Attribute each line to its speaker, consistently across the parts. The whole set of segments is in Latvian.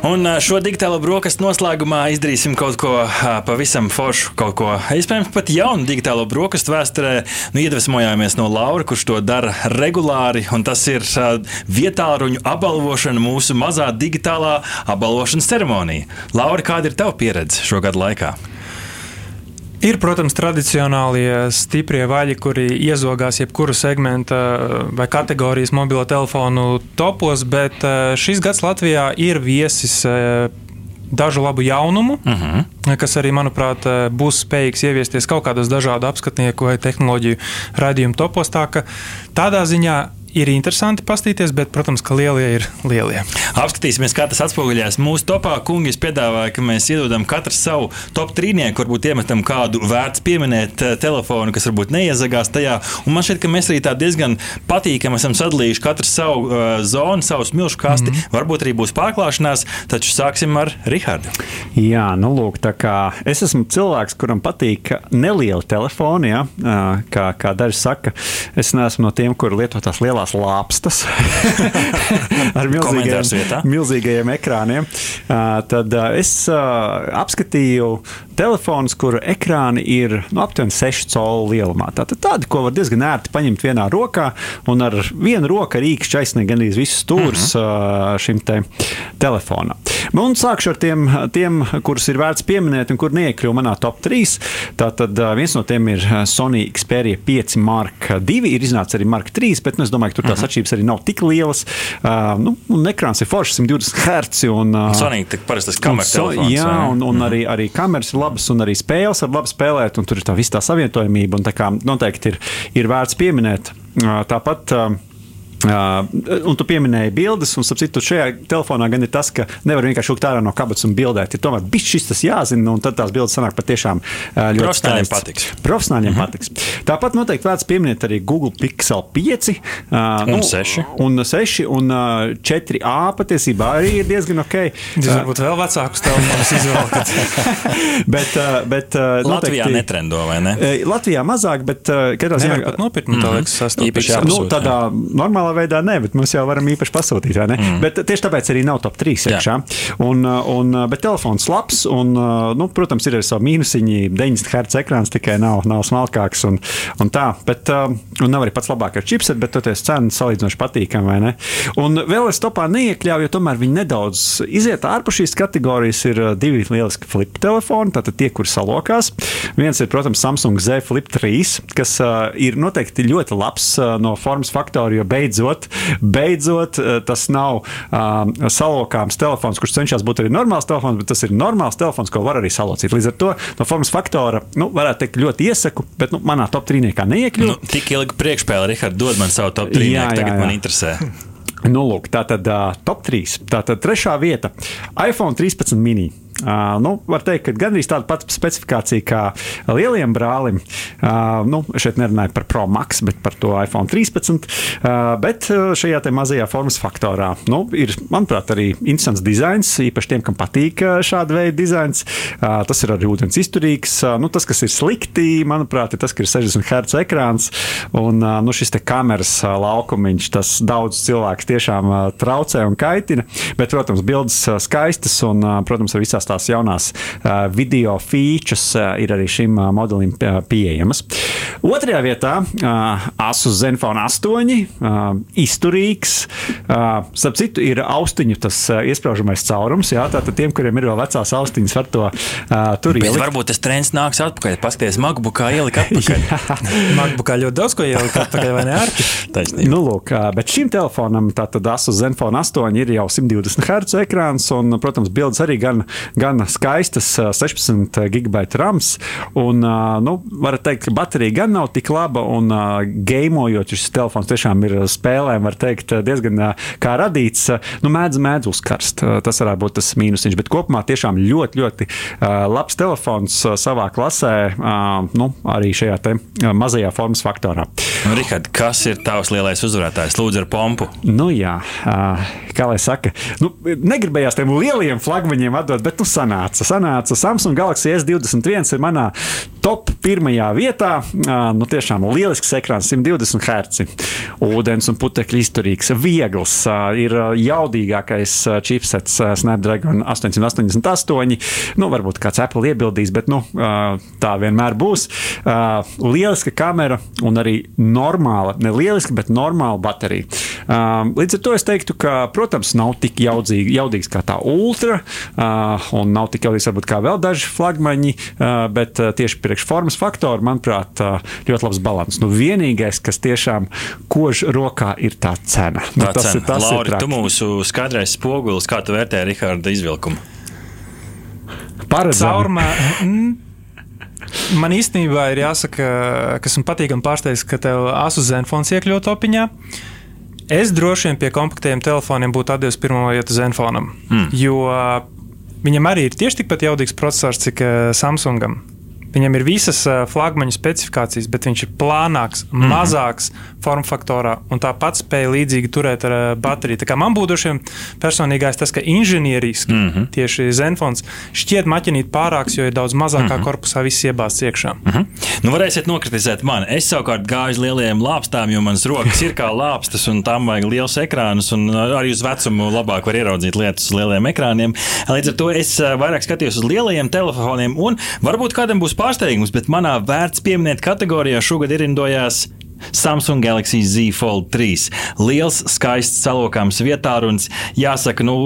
Speaker 1: Un šo digitālo brokastu noslēgumā izdarīsim kaut ko pavisam foršu, kaut ko iespējams pat jaunu digitālo brokastu vēsturē. Nu, iedvesmojāmies no Laura, kurš to dara regulāri, un tas ir vietāluņu apbalvošana mūsu mazā digitālā apbalvošanas ceremonija. Laura, kāda ir tava pieredze šo gadu laikā?
Speaker 2: Ir, protams, tradicionālie stiprie vaļi, kuri iezogās jebkuru segmenta vai kategorijas mobilo telefonu topos, bet eh, šis gads Latvijā ir viesis eh, dažu labu jaunumu, uh mhm. -huh. kas arī, manuprāt, eh, būs spējīgs ieviesties kaut kādos dažādu apskatnieku vai tehnoloģiju raidījumu topos. Tā tādā ziņā ir interesanti paskatīties, bet, protams, ka lielie ir lielie.
Speaker 1: Apskatīsimies, kā tas atspoguļojas mūsu topā. Kungi piedāvāja, ka mēs iedodam katru savu top trīnieku, varbūt iemetam kādu vērts pieminēt eh, telefonu, kas varbūt neiezagās tajā. Un man šķiet, ka mēs arī tā diezgan patīkami esam sadalījuši katru savu uh, zonu, savu smilšu kasti. Mm -hmm. Varbūt arī būs pārklāšanās, taču sāksim ar Rihardu.
Speaker 3: Jā, nu lūk, tā kā es esmu cilvēks, kuram patīk nelieli telefoni, ja? kā, kā daži saka, es neesmu no tiem, kur lieto tās lielās lielās lāpstas ar milzīgajiem, milzīgajiem ekrāniem. Tad es apskatīju telefons, kuru ekrāni ir nu, aptuveni 6 colu lielumā. Tātad tādi, ko var diezgan ērti paņemt vienā rokā un ar vienu roku ar īkšķi aizsniegt gandrīz visus stūrus uh mhm. -huh. šim te telefonam. Nu, un sākšu ar tiem, tiem, kurus ir vērts pieminēt un kur neiekļuva manā top 3. Tātad viens no tiem ir Sony Xperia 5 Mark 2, ir iznācis arī Mark 3, bet nu, es domāju, ka tur tās mhm. atšķirības arī nav tik lielas. Uh, nu, un ekrāns ir foršs 120 Hz. Un, uh,
Speaker 1: Sony parasti tas kameras telefons.
Speaker 3: Jā, un, un mm. arī, arī kameras ir labas labas, un arī spēles var labi spēlēt, un tur ir tā visa tā savietojamība. Tā kā noteikti ir, ir vērts pieminēt. Tāpat Uh, un tu pieminēji bildes, un citu, šajā telefonā gan ir tas, ka nevar vienkārši vilkt ārā no kabatas un bildēt. Ir tomēr bijis šis tas jāzina, un tad tās bildes sanāk patiešām uh, ļoti
Speaker 1: Profesionāļiem patiks.
Speaker 3: Profesionāļiem mm -hmm. patiks. Tāpat noteikti vērts pieminēt arī Google Pixel 5 uh,
Speaker 1: un nu, 6.
Speaker 3: Un 6 un uh, 4A patiesībā arī ir diezgan ok.
Speaker 2: Jūs varbūt vēl vecākus telefonus izvēlaties.
Speaker 3: bet, uh, bet uh,
Speaker 1: Latvijā noteikti, netrendo, vai ne?
Speaker 3: Latvijā mazāk, bet uh, katrā
Speaker 2: ziņā pat nopirkt, mm -hmm. liekas,
Speaker 1: īpaši
Speaker 3: nu, tādā normālā normālā veidā ne, bet mums jau varam īpaši pasūtīt. Mm. Bet tieši tāpēc arī nav top 3 iekšā. Un, un, bet telefons labs, un, nu, protams, ir arī savi mīnusiņi. 90 Hz ekrāns tikai nav, nav smalkāks un, un tā. Bet, un nav arī pats labākais chipset, bet toties cenas salīdzinoši patīkami. Un vēl es topā neiekļauju, jo tomēr viņi nedaudz iziet ārpus šīs kategorijas. Ir divi lieliski flip telefoni, tātad tie, kur salokās. Viens ir, protams, Samsung Z Flip 3, kas uh, ir noteikti ļoti labs uh, no formas faktora, jo beidz beidzot, beidzot eh, tas nav um, salokāms telefons, kurš cenšas būt arī normāls telefons, bet tas ir normāls telefons, ko var arī salocīt. Līdz ar to no formas faktora, nu, varētu teikt, ļoti iesaku, bet nu, manā top trīniekā neiekļūt. Nu,
Speaker 1: tik ilgi priekšpēle, Rihard, dod man savu top trīnieku, tagad jā, jā. man interesē.
Speaker 3: Nu, lūk, tā tad uh, top 3. Tā tad trešā vieta - iPhone 13 mini. Uh, nu, var teikt, ka gandrīz tāda pati specifikācija kā lieliem brālim. Uh, nu, šeit nerunāju par Pro Max, bet par to iPhone 13. Uh, bet šajā mazajā formas faktorā nu, ir, manuprāt, arī interesants dizains. Īpaši tiem, kam patīk šāda veida dizains. Tas ir arī ūdens izturīgs. Nu, tas, kas ir slikti, manuprāt, ir tas, ka ir 60 Hz ekrāns un nu, šis kameras laukumiņš. Tas daudz cilvēku tiešām traucē un kaitina. Bet, protams, bildes skaistas un, protams, ar visās tās jaunās video features ir arī šim modelim pieejamas. Otrajā vietā Asus Zenfone 8, uh, izturīgs. Starp citu, ir austiņu tas iesprāžamais caurums. Jā, tātad tiem, kuriem ir vēl vecās austiņas, var to tur
Speaker 1: ielikt. Varbūt tas trends nāks atpakaļ. Paskaties, MacBookā ielikt atpakaļ.
Speaker 2: MacBookā ļoti daudz ko ielikt atpakaļ, vai ne?
Speaker 3: Taisnība. Nu, lūk, bet šim telefonam, tātad Asus Zenfone 8, ir jau 120 Hz ekrāns un, protams, bildes arī gan, gan skaistas 16 gigabaita rams. Un, nu, varat teikt, ka baterija gan nav tik laba, un gēmojot, šis telefons tiešām ir spēlēm, var teikt, diezgan kā radīts. Nu, mēdz, mēdz uzkarst. Tas varētu būt tas mīnusiņš, bet kopumā tiešām ļoti, ļoti labs telefons savā klasē, nu, arī šajā mazajā formas faktorā.
Speaker 1: Nu, Rihard, kas ir tavs lielais uzvarētājs? Lūdzu, ar pompu.
Speaker 3: Nu, jā, kā lai saka, nu, negribējās tiem lieliem flagmaņiem atdot, bet nu sanāca. sanāca. Samsung Galaxy S21 ir manā top pirmajā vietā. Nu, tiešām lielisks ekrāns, 120 Hz. Ūdens un putekļi izturīgs, viegls, ir jaudīgākais chipsets Snapdragon 888. Nu, varbūt kāds Apple iebildīs, bet nu, tā vienmēr būs. Lieliska kamera un arī normāla, ne lieliska, bet normāla baterija. Līdz ar to es teiktu, ka, protams, nav tik jaudzīgi, jaudīgs kā tā ultra, un nav tik jaudīgs varbūt kā vēl daži flagmaņi, bet tieši priekš formas faktoru, manuprāt, ļoti labs balans. Nu, vienīgais, kas tiešām kož rokā, ir tā cena. Nu,
Speaker 1: tā
Speaker 3: tas
Speaker 1: cena.
Speaker 3: ir tas,
Speaker 1: Lauri,
Speaker 3: ir
Speaker 1: tu mūsu skaidrais spogulis, kā tu vērtē Riharda izvilkumu?
Speaker 3: paredzami.
Speaker 2: Caurmē. Man īstenībā ir jāsaka, kas man patīkami pārsteigts, ka tev asu zenfons iekļūt topiņā. Es droši vien pie kompaktiem telefoniem būtu atdevis pirmo vietu zenfonam, mm. jo viņam arī ir tieši tikpat jaudīgs processors, cik Samsungam. Viņam ir visas uh, flagmaņu specifikācijas, bet viņš ir plānāks, mm -hmm. mazāks formfaktorā un tāpat spēja līdzīgi turēt ar uh, bateriju. Tā kā man būtu personīgais tas, ka inženieriski mm -hmm. tieši Zenfons šķiet maķinīt pārāks, jo ir daudz mazākā mm -hmm. korpusā viss iebāzts iekšā.
Speaker 1: Mm -hmm. Nu, varēsiet nokritizēt mani. Es savukārt gāju uz lielajiem lāpstām, jo manas rokas ir kā lāpstas, un tam vajag liels ekrāns. Arī uz vecumu labāk var ieraudzīt lietas uz lieliem ekrāniem. Līdz ar to es vairāk skatījos uz lielajiem telefoniem, un varbūt kādam būs pārsteigums, bet manā vērts pieminēt kategorijā šogad irindojās Samsung Galaxy Z Fold 3. Liels, skaists, salokāms vietārunis. Jāsaka, nu,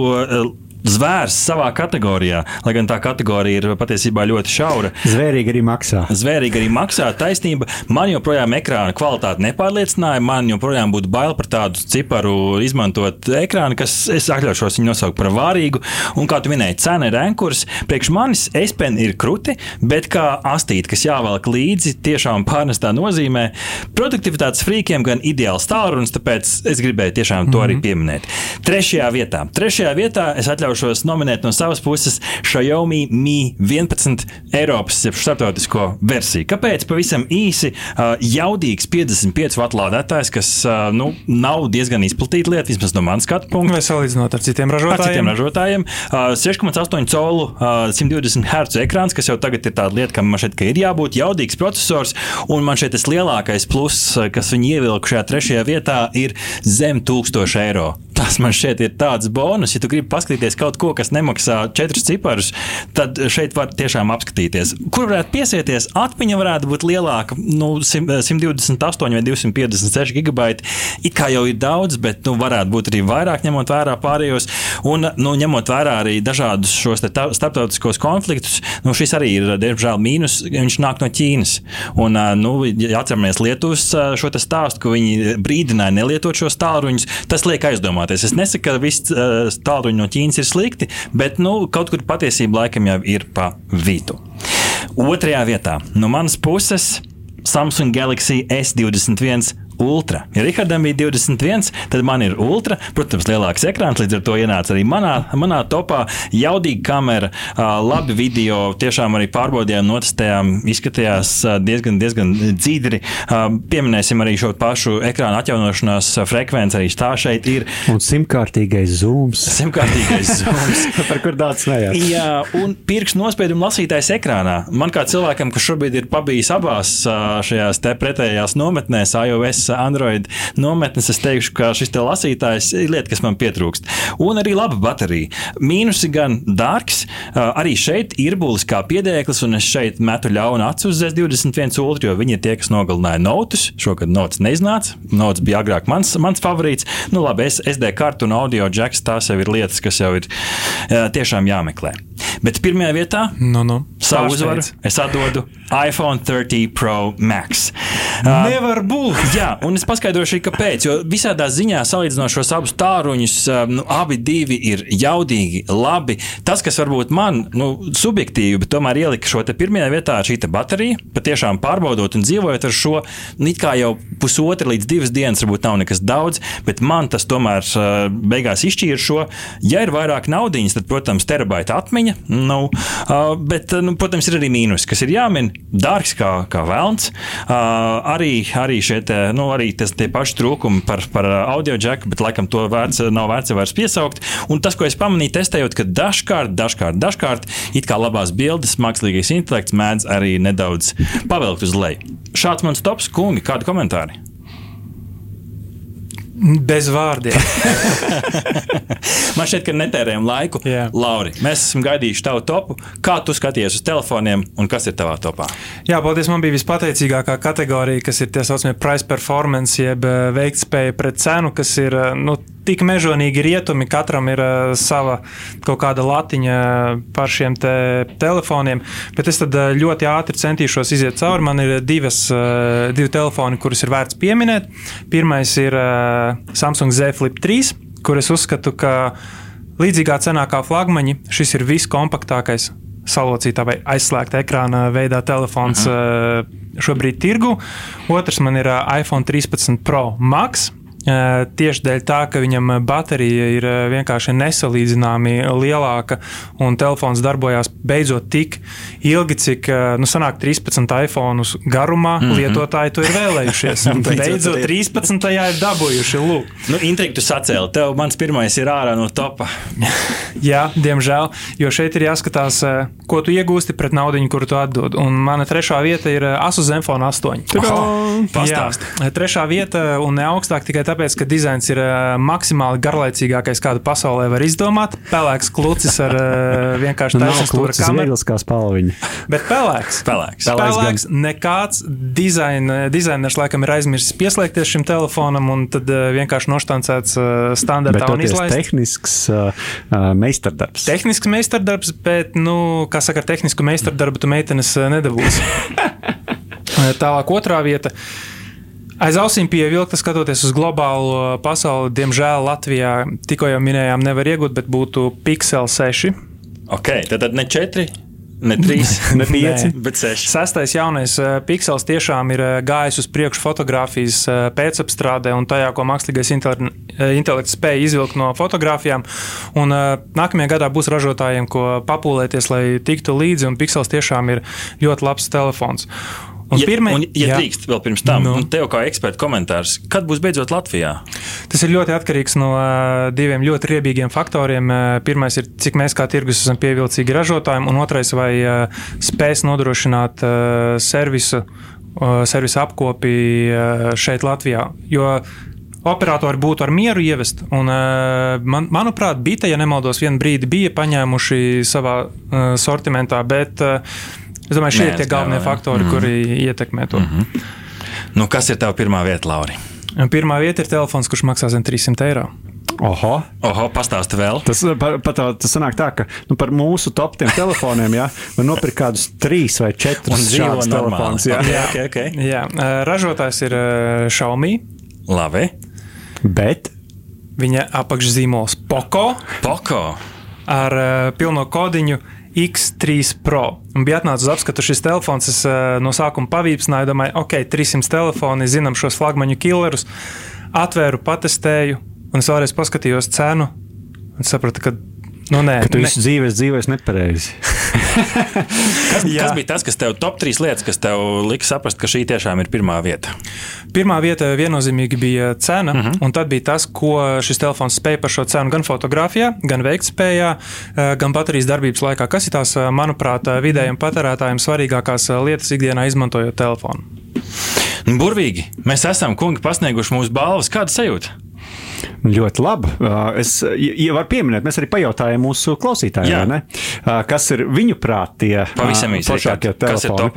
Speaker 1: zvērs savā kategorijā, lai gan tā kategorija ir patiesībā ļoti šaura.
Speaker 3: Zvērīgi arī maksā.
Speaker 1: Zvērīgi arī maksā. Taisnība. Man joprojām ekrāna kvalitāte nepārliecināja. Man joprojām būtu bail par tādu ciparu izmantot ekrānu, kas es atļaušos viņu nosaukt par vārīgu. Un kā tu minēji, cena ir ankurs. Priekš manis S-pen ir kruti, bet kā astīt, kas jāvelk līdzi, tiešām pārnestā nozīmē. Produktivitātes frīkiem gan ideāls tālrunis, tāpēc es gribēju tiešām to mm -hmm. arī pieminēt. Trešajā vietā, Trešajā vietā es atļaušos atļaušos nominēt no savas puses Xiaomi Mi 11 Eiropas starptautisko versiju. Kāpēc? Pavisam īsi, jaudīgs 55 W lādētājs, kas nu, nav diezgan izplatīta lieta, vismaz no manas skatu punkta.
Speaker 2: Vai salīdzinot ar citiem ražotājiem?
Speaker 1: Ar citiem ražotājiem. 6,8 colu 120 Hz ekrāns, kas jau tagad ir tāda lieta, kam man šeit ir jābūt jaudīgs processors, un man šeit tas lielākais pluss, kas viņi ievilka šajā trešajā vietā, ir zem 1000 eiro. Tas man šeit ir tāds bonus, ja tu gribi paskatīties kaut ko, kas nemaksā četrus ciparus, tad šeit var tiešām apskatīties. Kur varētu piesieties? Atmiņa varētu būt lielāka, nu, 128 vai 256 gigabaiti. It kā jau ir daudz, bet nu, varētu būt arī vairāk, ņemot vērā pārējos. Un, nu, ņemot vērā arī dažādus šos starptautiskos konfliktus, nu, šis arī ir, diemžēl, mīnus. Viņš nāk no Ķīnas. Un, nu, ja atceramies Lietuvas šo stāstu, ka viņi brīdināja nelietot šos tālruņus, tas liek aizdomāties. Es nesaku, ka viss tālruņi no Ķīnas ir slikti, bet nu, kaut kur patiesība laikam jau ir pa vidu. Otrajā vietā no manas puses Samsung Galaxy S21 Ultra. Ja Rihardam bija 21, tad man ir Ultra. Protams, lielāks ekrāns, līdz ar to ienāca arī manā, manā topā. Jaudīga kamera, labi video, tiešām arī pārbaudījām, notestējām, izskatījās diezgan, diezgan dzīdri. Pieminēsim arī šo pašu ekrāna atjaunošanās frekvenci, arī tā šeit ir.
Speaker 3: Un simtkārtīgais zooms.
Speaker 1: Simtkārtīgais zooms.
Speaker 3: Par kur daudz smējās.
Speaker 1: Jā, un pirkstu nospiedumu lasītājs ekrānā. Man kā cilvēkam, kas šobrīd ir pabijis abās šajās pretējās nometnēs, iOS Android nometnes, es teikšu, ka šis te lasītājs ir lieta, kas man pietrūkst. Un arī laba baterija. Mīnusi gan dārgs, arī šeit ir būlis kā piedēklis, un es šeit metu ļaunu acu uz S21 Ultra, jo viņi ir tie, kas nogalināja notus. Šogad nots neiznāca. Nots bija agrāk mans, mans favorīts. Nu, labi, SD kartu un audio jacks tās jau ir lietas, kas jau ir tiešām jāmeklē. Bet pirmajā vietā
Speaker 2: no, no.
Speaker 1: savu uzvaru es atdodu iPhone 30 Pro Max.
Speaker 2: Nevar būt.
Speaker 1: Uh, jā, un es paskaidrošu, kāpēc. Jo visādā ziņā salīdzinot šos abus tāruņus, nu, abi ir jaudīgi, labi. Tas, kas varbūt man nu, subjektīvi, bet tomēr ielika šo pirmajā vietā, šī baterija, patiešām pārbaudot un dzīvojot ar šo, nu, kā jau pusotra līdz divas dienas, varbūt nav nekas daudz, bet man tas tomēr beigās izšķīra šo. Ja ir vairāk naudiņas, tad, protams, terabaita atmiņa. Nu, bet nu, protams, ir arī mīnus, kas ir jāmin. Dārgs kā, kā velns. Uh, arī, arī šeit, nu, arī tas tie paši trūkumi par, par audio džeku, bet laikam to vērts, nav vērts vairs piesaukt. Un tas, ko es pamanīju, testējot, ka dažkārt, dažkārt, dažkārt it kā labās bildes, mākslīgais intelekts mēdz arī nedaudz pavilkt uz leju. Šāds mans tops, kungi, kādi komentāri?
Speaker 2: Bez vārdiem.
Speaker 1: Man šķiet, ka netērējam laiku.
Speaker 2: Jā.
Speaker 1: Lauri, mēs esam gaidījuši tavu topu. Kā tu skaties uz telefoniem un kas ir tavā topā?
Speaker 2: Jā, paldies. Man bija vispateicīgākā kategorija, kas ir tie saucamie price performance, jeb eh, veiktspēja pret cenu, kas ir eh, nu, tik mežonīgi rietumi, katram ir uh, sava kaut kāda latiņa par šiem te telefoniem. Bet es tad uh, ļoti ātri centīšos iziet cauri. Man ir divas, uh, divi telefoni, kurus ir vērts pieminēt. Pirmais ir uh, Samsung Z Flip 3, kur es uzskatu, ka līdzīgā cenā kā flagmaņi, šis ir viskompaktākais salocītā vai aizslēgta ekrāna veidā telefons uh -huh. šobrīd tirgu. Otrs man ir iPhone 13 Pro Max. Tieši dēļ tā, ka viņam baterija ir vienkārši nesalīdzināmi lielāka un telefons darbojās beidzot tik ilgi, cik nu, sanāk 13 iPhone garumā mm -hmm. lietotāji to ir vēlējušies. beidzot 13. ir dabūjuši. Lūk.
Speaker 1: Nu, Intrigi tu sacēli, tev mans pirmais ir ārā no topa.
Speaker 2: Jā, diemžēl, jo šeit ir jāskatās, ko tu iegūsti pret naudu, kuru tu atdod. Un mana trešā vieta ir Asus Zenfone 8.
Speaker 1: Pastāst.
Speaker 2: Jā, trešā vieta un ne augstāk tikai tāpēc, tāpēc, ka dizains ir uh, maksimāli garlaicīgākais, kādu pasaulē var izdomāt. Pelēks klucis ar uh, vienkārši tādu
Speaker 3: stūri kameru. kā spalviņa.
Speaker 2: Bet pelēks.
Speaker 1: Pelēks.
Speaker 2: pelēks, pelēks nekāds dizain, dizainers laikam ir aizmirsis pieslēgties šim telefonam un tad uh, vienkārši noštancēts uh, standartā
Speaker 3: un izlaists. Tehnisks uh, meistardarbs.
Speaker 2: Tehnisks meistardarbs, bet, nu, kā saka, ar tehnisku meistardarbu tu meitenes nedabūsi. Tālāk otrā vieta. Aiz ausīm pievilkta, skatoties uz globālo pasauli, diemžēl Latvijā tikko jau minējām, nevar iegūt, bet būtu Pixel 6.
Speaker 1: Ok, tad, tad ne 4. Ne 3, ne 5, bet 6.
Speaker 2: Sestais jaunais uh, piksels tiešām ir uh, gājis uz priekšu fotografijas uh, pēcapstrādē un tajā, ko mākslīgais intelekts spēja izvilkt no fotografijām. Un, nākamajā gadā būs ražotājiem, ko papūlēties, lai tiktu līdzi, un piksels tiešām ir ļoti labs telefons.
Speaker 1: Un ja, pirmai, un, ja jā. drīkst vēl pirms tam, nu. tev kā eksperta komentārs, kad būs beidzot Latvijā?
Speaker 2: Tas ir ļoti atkarīgs no diviem ļoti riebīgiem faktoriem. Pirmais ir, cik mēs kā tirgus esam pievilcīgi ražotājiem, un otrais, vai spēs nodrošināt servisu, servisu apkopi šeit Latvijā. Jo operatori būtu ar mieru ievest. Un, man, manuprāt, Bita, ja nemaldos, vienu brīdi bija paņēmuši savā sortimentā, bet uh, Es domāju, šie ir tie galvenie faktori, mm. kuri ietekmē to. Mm -hmm.
Speaker 1: nu, kas ir tava pirmā vieta, Lauri?
Speaker 2: Pirmā vieta ir telefons, kurš maksā zem 300 eiro.
Speaker 3: Oho,
Speaker 1: Oho pastāsti vēl.
Speaker 3: Tas, par, par tā, tas sanāk tā, ka nu, par mūsu top tiem telefoniem ja, var nopirkt kādus trīs vai četrus šādus telefonus.
Speaker 1: Jā. Okay, okay, okay.
Speaker 2: jā, ražotājs ir Xiaomi.
Speaker 1: Labi.
Speaker 3: Bet
Speaker 2: viņa apakšzīmols Poco.
Speaker 1: Poco.
Speaker 2: Ar pilno kodiņu X3 Pro. Un bija atnācis uz apskatu šis telefons. Es uh, no sākuma pavīpsināju, domāju, ok, 300 telefoni, zinām šos flagmaņu killerus. Atvēru, patestēju, un es vēlreiz paskatījos cenu. Un sapratu, ka Nu, nē,
Speaker 3: ka tu ne. visu dzīvi dzīvojies nepareizi.
Speaker 1: Kas, kas bija tas, kas tev top 3 lietas, kas tev lika saprast, ka šī tiešām ir pirmā vieta?
Speaker 2: Pirmā vieta viennozīmīgi bija cena, uh mhm. -huh. un tad bija tas, ko šis telefons spēja par šo cenu gan fotografijā, gan veiktspējā, eh, gan baterijas darbības laikā. Kas ir tās, eh, manuprāt, eh, vidējiem patērētājiem svarīgākās lietas ikdienā izmantojot telefonu?
Speaker 1: Burvīgi! Mēs esam, kungi, pasnieguši mūsu balvas. Kāda sajūta?
Speaker 3: Ļoti labi. Es ja varu pieminēt, mēs arī pajautājām mūsu klausītājiem, kas ir viņu prāt tie
Speaker 1: foršākie telefoni.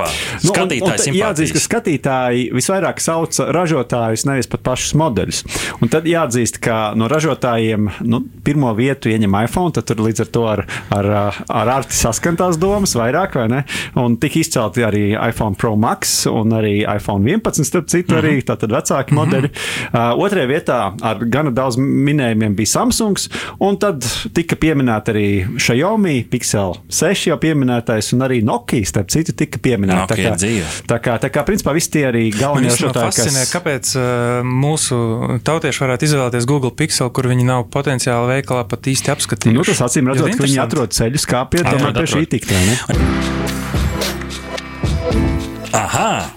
Speaker 1: Nu, un, un
Speaker 3: jāatzīst, ka skatītāji visvairāk sauc ražotājus, nevis pat pašus modeļus. Un tad jāatzīst, ka no ražotājiem nu, pirmo vietu ieņem iPhone, tad tur līdz ar to ar, ar, ar arti saskantās domas vairāk, vai ne? Un tik izcelti arī iPhone Pro Max un arī iPhone 11, starp citu, mm -hmm. arī tātad vecāki mm -hmm. modeļi. Uh, otrajā vietā ar gana daudz minējumiem bija Samsung, un tad tika pieminēta arī Xiaomi, Pixel 6 jau pieminētais, un arī Nokia, starp citu, tika pieminēta.
Speaker 1: Tā kā,
Speaker 3: tā kā, tā kā principā visi tie arī galvenie
Speaker 2: ražotāji. Kas... Kāpēc uh, mūsu tautieši varētu izvēlēties Google Pixel, kur viņi nav potenciāli veikalā pat īsti apskatījuši?
Speaker 3: Nu, tas acīm redzot, ka viņi atrod ceļus, kā pie, tomēr pie šī tikt.
Speaker 1: Aha!